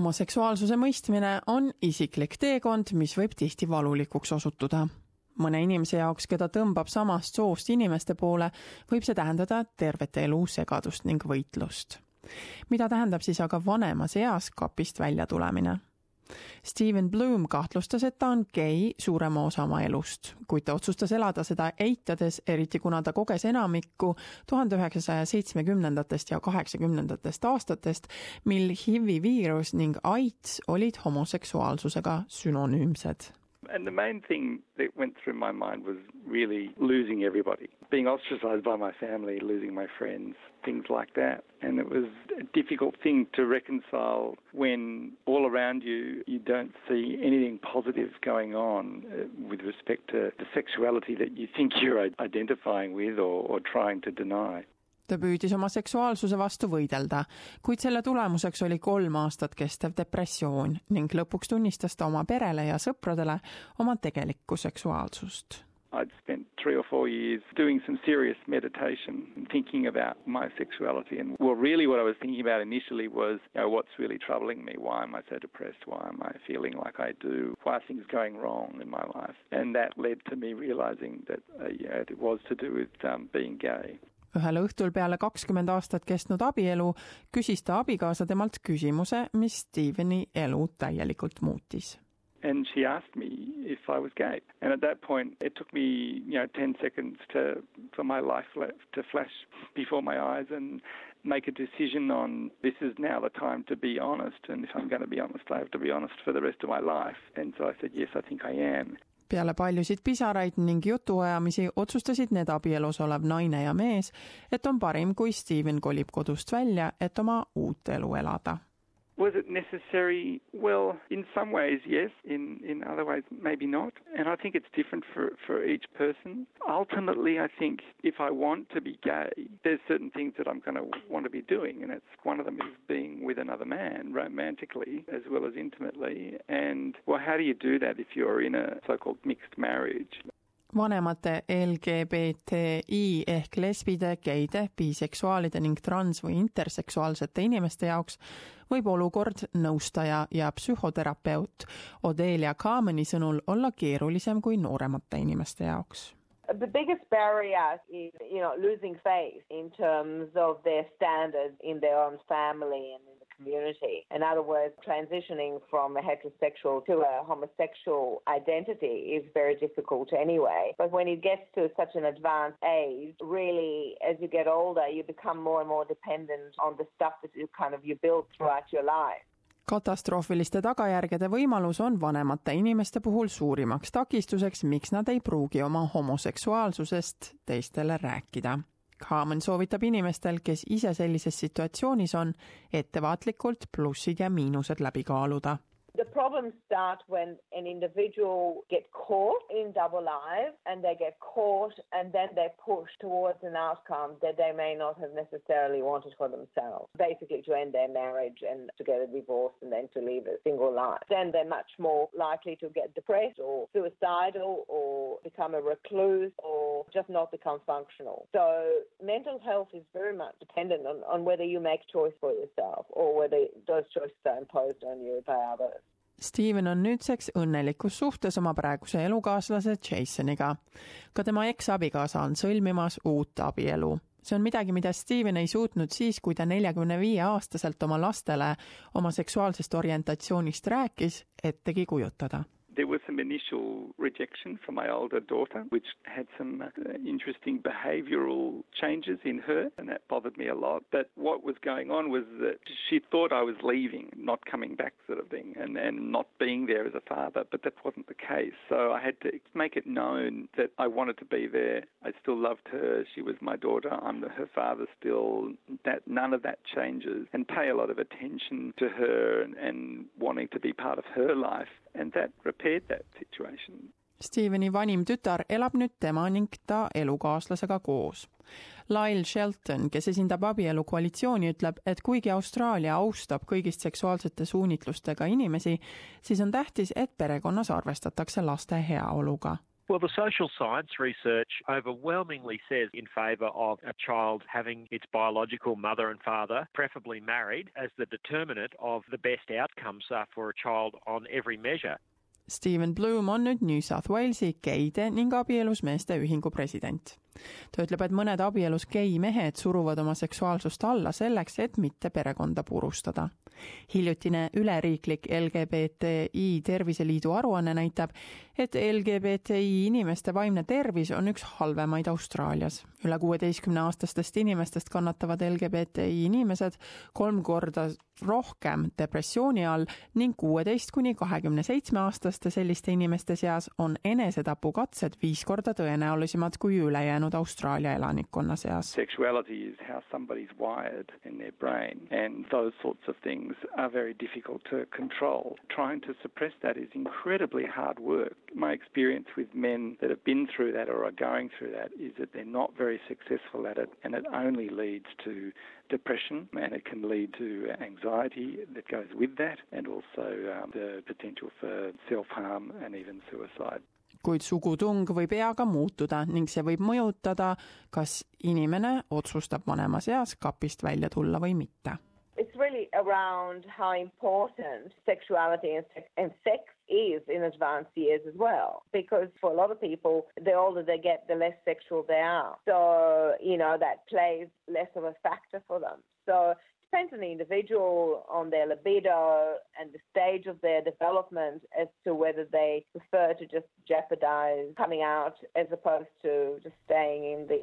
homoseksuaalsuse mõistmine on isiklik teekond, mis võib tihti valulikuks osutuda. mõne inimese jaoks, keda tõmbab samast soost inimeste poole, võib see tähendada tervet elu segadust ning võitlust. mida tähendab siis aga vanemas eas kapist välja tulemine? Steven Bloom kahtlustas, et ta on gei suurema osa oma elust, kuid ta otsustas elada seda eitades, eriti kuna ta koges enamikku tuhande üheksasaja seitsmekümnendatest ja kaheksakümnendatest aastatest, mil HIV viirus ning AIDS olid homoseksuaalsusega sünonüümsed And the main thing that went through my mind was really losing everybody, being ostracized by my family, losing my friends, things like that. And it was a difficult thing to reconcile when all around you you don't see anything positive going on uh, with respect to the sexuality that you think you're identifying with or, or trying to deny. Ta püüdis oma seksuaalsuse vastu võidelda, kuid selle tulemuseks oli kolm aastat kestev depressioon ning lõpuks tunnistas ta oma perele ja sõpradele oma tegelikku seksuaalsust I'd spent three or four years doing some serious meditation thinking about my sexuality. And well, really, what I was thinking about initially was, you know, what's really troubling me? Why am I so depressed? Why am I feeling like I do? Why are things going wrong in my life? And that led to me realizing that uh, yeah, it was to do with um, being gay. Ühel õhtul peale kakskümmend aastat kestnud abielu küsis ta abikaasa temalt küsimuse, mis Steveni elu täielikult muutis. And she asked me if I was gay. And at that point, it took me, you know, 10 seconds to, for my life to flash before my eyes and make a decision on this is now the time to be honest. And if I'm going to be honest, I have to be honest for the rest of my life. And so I said, yes, I think I am. Peale paljusid pisaraid ning jutuajamisi otsustasid need abielus olev naine ja mees, et on parim, kui Steven kolib kodust välja, et oma uut elu elada Was it necessary? Well, in some ways, yes. In in other ways, maybe not. And I think it's different for for each person. Ultimately, I think if I want to be gay, there's certain things that I'm going to want to be doing, and it's one of them is being with another man romantically as well as intimately. And well, how do you do that if you're in a so-called mixed marriage? Vanemate LGBTI ehk lesbide, geide, biseksuaalide ning trans- või interseksuaalsete inimeste jaoks võib olukord nõustaja ja psühhoterapeut Odelia Kaameni sõnul olla keerulisem kui nooremate inimeste jaoks. The biggest barrier is, you know, losing faith in terms of their standards in their own family and community. In other words, transitioning from a heterosexual to a homosexual identity is very difficult anyway. But when it gets to such an advanced age, really, as you get older, you become more and more dependent on the stuff that you kind of you build throughout your life. katastroofiliste tagajärgede võimalus on vanemate inimeste puhul suurimaks takistuseks, miks nad ei pruugi oma homoseksuaalsusest teistele rääkida Haaman soovitab inimestel, kes ise sellises situatsioonis on, ettevaatlikult plussid ja miinused läbi kaaluda The problems start when an individual gets caught in double lives and they get caught and then they push towards an outcome that they may not have necessarily wanted for themselves. Basically to end their marriage and to get a divorce and then to leave a single life. Then they're much more likely to get depressed or suicidal or become a recluse or just not become functional. So mental health is very much dependent on, on whether you make choice for yourself or whether those choices are imposed on you by others. Steven on nüüdseks õnnelikus suhtes oma praeguse elukaaslase Jasoniga. ka tema eksabikaasa on sõlmimas uut abielu. see on midagi, mida Steven ei suutnud siis, kui ta neljakümne viie aastaselt oma lastele oma seksuaalsest orientatsioonist rääkis, ettegi kujutada There was some initial rejection from my older daughter, which had some uh, interesting behavioural changes in her, and that bothered me a lot. But what was going on was that she thought I was leaving, not coming back, sort of thing, and, and not being there as a father, but that wasn't the case. So I had to make it known that I wanted to be there. I still loved her. She was my daughter. I'm her father still. That none of that changes, and pay a lot of attention to her and, and wanting to be part of her life and that repaired that situation. Steveni vanim tütar elab nüüd tema ning ta elukaaslasega koos. Lyle Shelton, kes esindab abielu koalitsiooni, ütleb, et kuigi Austraalia austab kõigist seksuaalsete suunitlustega inimesi, siis on tähtis, et perekonnas arvestatakse laste heaoluga Well, the social science research overwhelmingly says in favour of a child having its biological mother and father, preferably married, as the determinant of the best outcomes for a child on every measure. Steven Bloom on nüüd New South Walesi geide ning abielus meeste ühingu president. ta ütleb, et mõned abielus gei mehed suruvad oma seksuaalsust alla selleks, et mitte perekonda purustada. Hiljutine üleriiklik LGBTI Terviseliidu aruanne näitab, et LGBTI inimeste vaimne tervis on üks halvemaid Austraalias. üle kuueteistkümne aastastest inimestest kannatavad LGBTI inimesed kolm korda rohkem depressiooni all ning kuueteist kuni kahekümne seitsme aastaste selliste inimeste seas on enesetapukatsed viis korda tõenäolisemad kui ülejäänud Austraalia elanikkonna seas. Sexuality is how somebody's wired in their brain and those sorts of things are very difficult to control. Trying to suppress that is incredibly hard work. My experience with men that have been through that or are going through that is that they're not very successful at it and it only leads to depression and it can lead to anxiety that goes with that and also um, the potential for self-harm and even suicide. kuid sugutung võib eaga muutuda ning see võib mõjutada, kas inimene otsustab vanemas eas kapist välja tulla või mitte. It's really around how important sexuality and sex, and sex is in advanced years as well. Because for a lot of people, the older they get, the less sexual they are. So, you know, that plays less of a factor for them. So it depends on the individual, on their libido and the stage of their development as to whether they prefer to just jeopardize coming out as opposed to just staying in the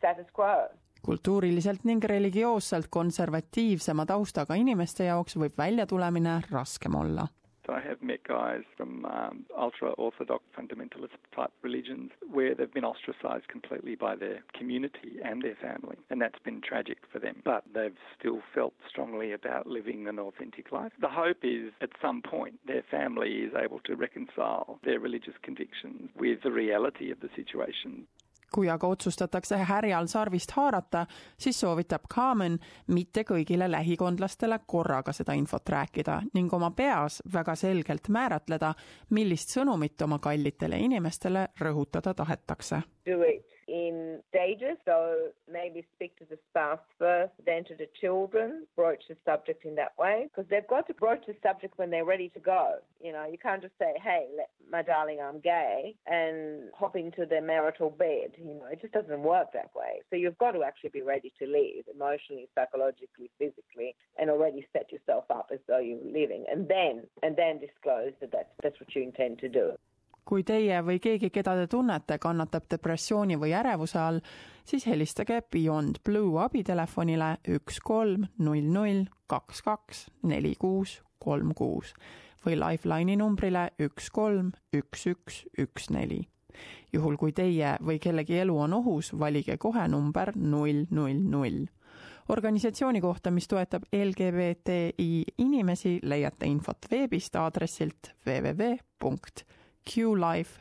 status quo. Kultuuriliselt ning religioosselt konservatiivsema taustaga inimeste jaoks võib väljatulemine raskem olla I have met guys from um, ultra orthodox fundamentalist type religions where they've been ostracized completely by their community and their family, and that's been tragic for them. But they've still felt strongly about living an authentic life. The hope is at some point their family is able to reconcile their religious convictions with the reality of the situation. Kui aga otsustatakse härjal sarvist haarata, siis soovitab Kaamen mitte kõigile lähikondlastele korraga seda infot rääkida ning oma peas väga selgelt määratleda, millist sõnumit oma kallitele inimestele rõhutada tahetakse. Do it in stages. So maybe speak to the spouse first, then to the children, broach the subject in that way. Because they've got to broach the subject when they're ready to go. You know, you can't just say, hey, my darling, I'm gay, and hop into their marital bed. You know, it just doesn't work that way. So you've got to actually be ready to leave emotionally, psychologically, physically, and already set yourself up as though you're living. And then, and then disclose that that's, that's what you intend to do. Kui teie või keegi, keda te tunnete, kannatab depressiooni või ärevuse all, siis helistage Beyond Blue abitelefonile üks kolm null null kaks kaks neli kuus kolm kuus või Lifeline'i numbrile üks kolm üks üks üks neli. juhul, kui teie või kellegi elu on ohus, valige kohe number null null null organisatsiooni kohta, mis toetab LGBTI inimesi, leiate infot veebist aadressilt www qlife.org.au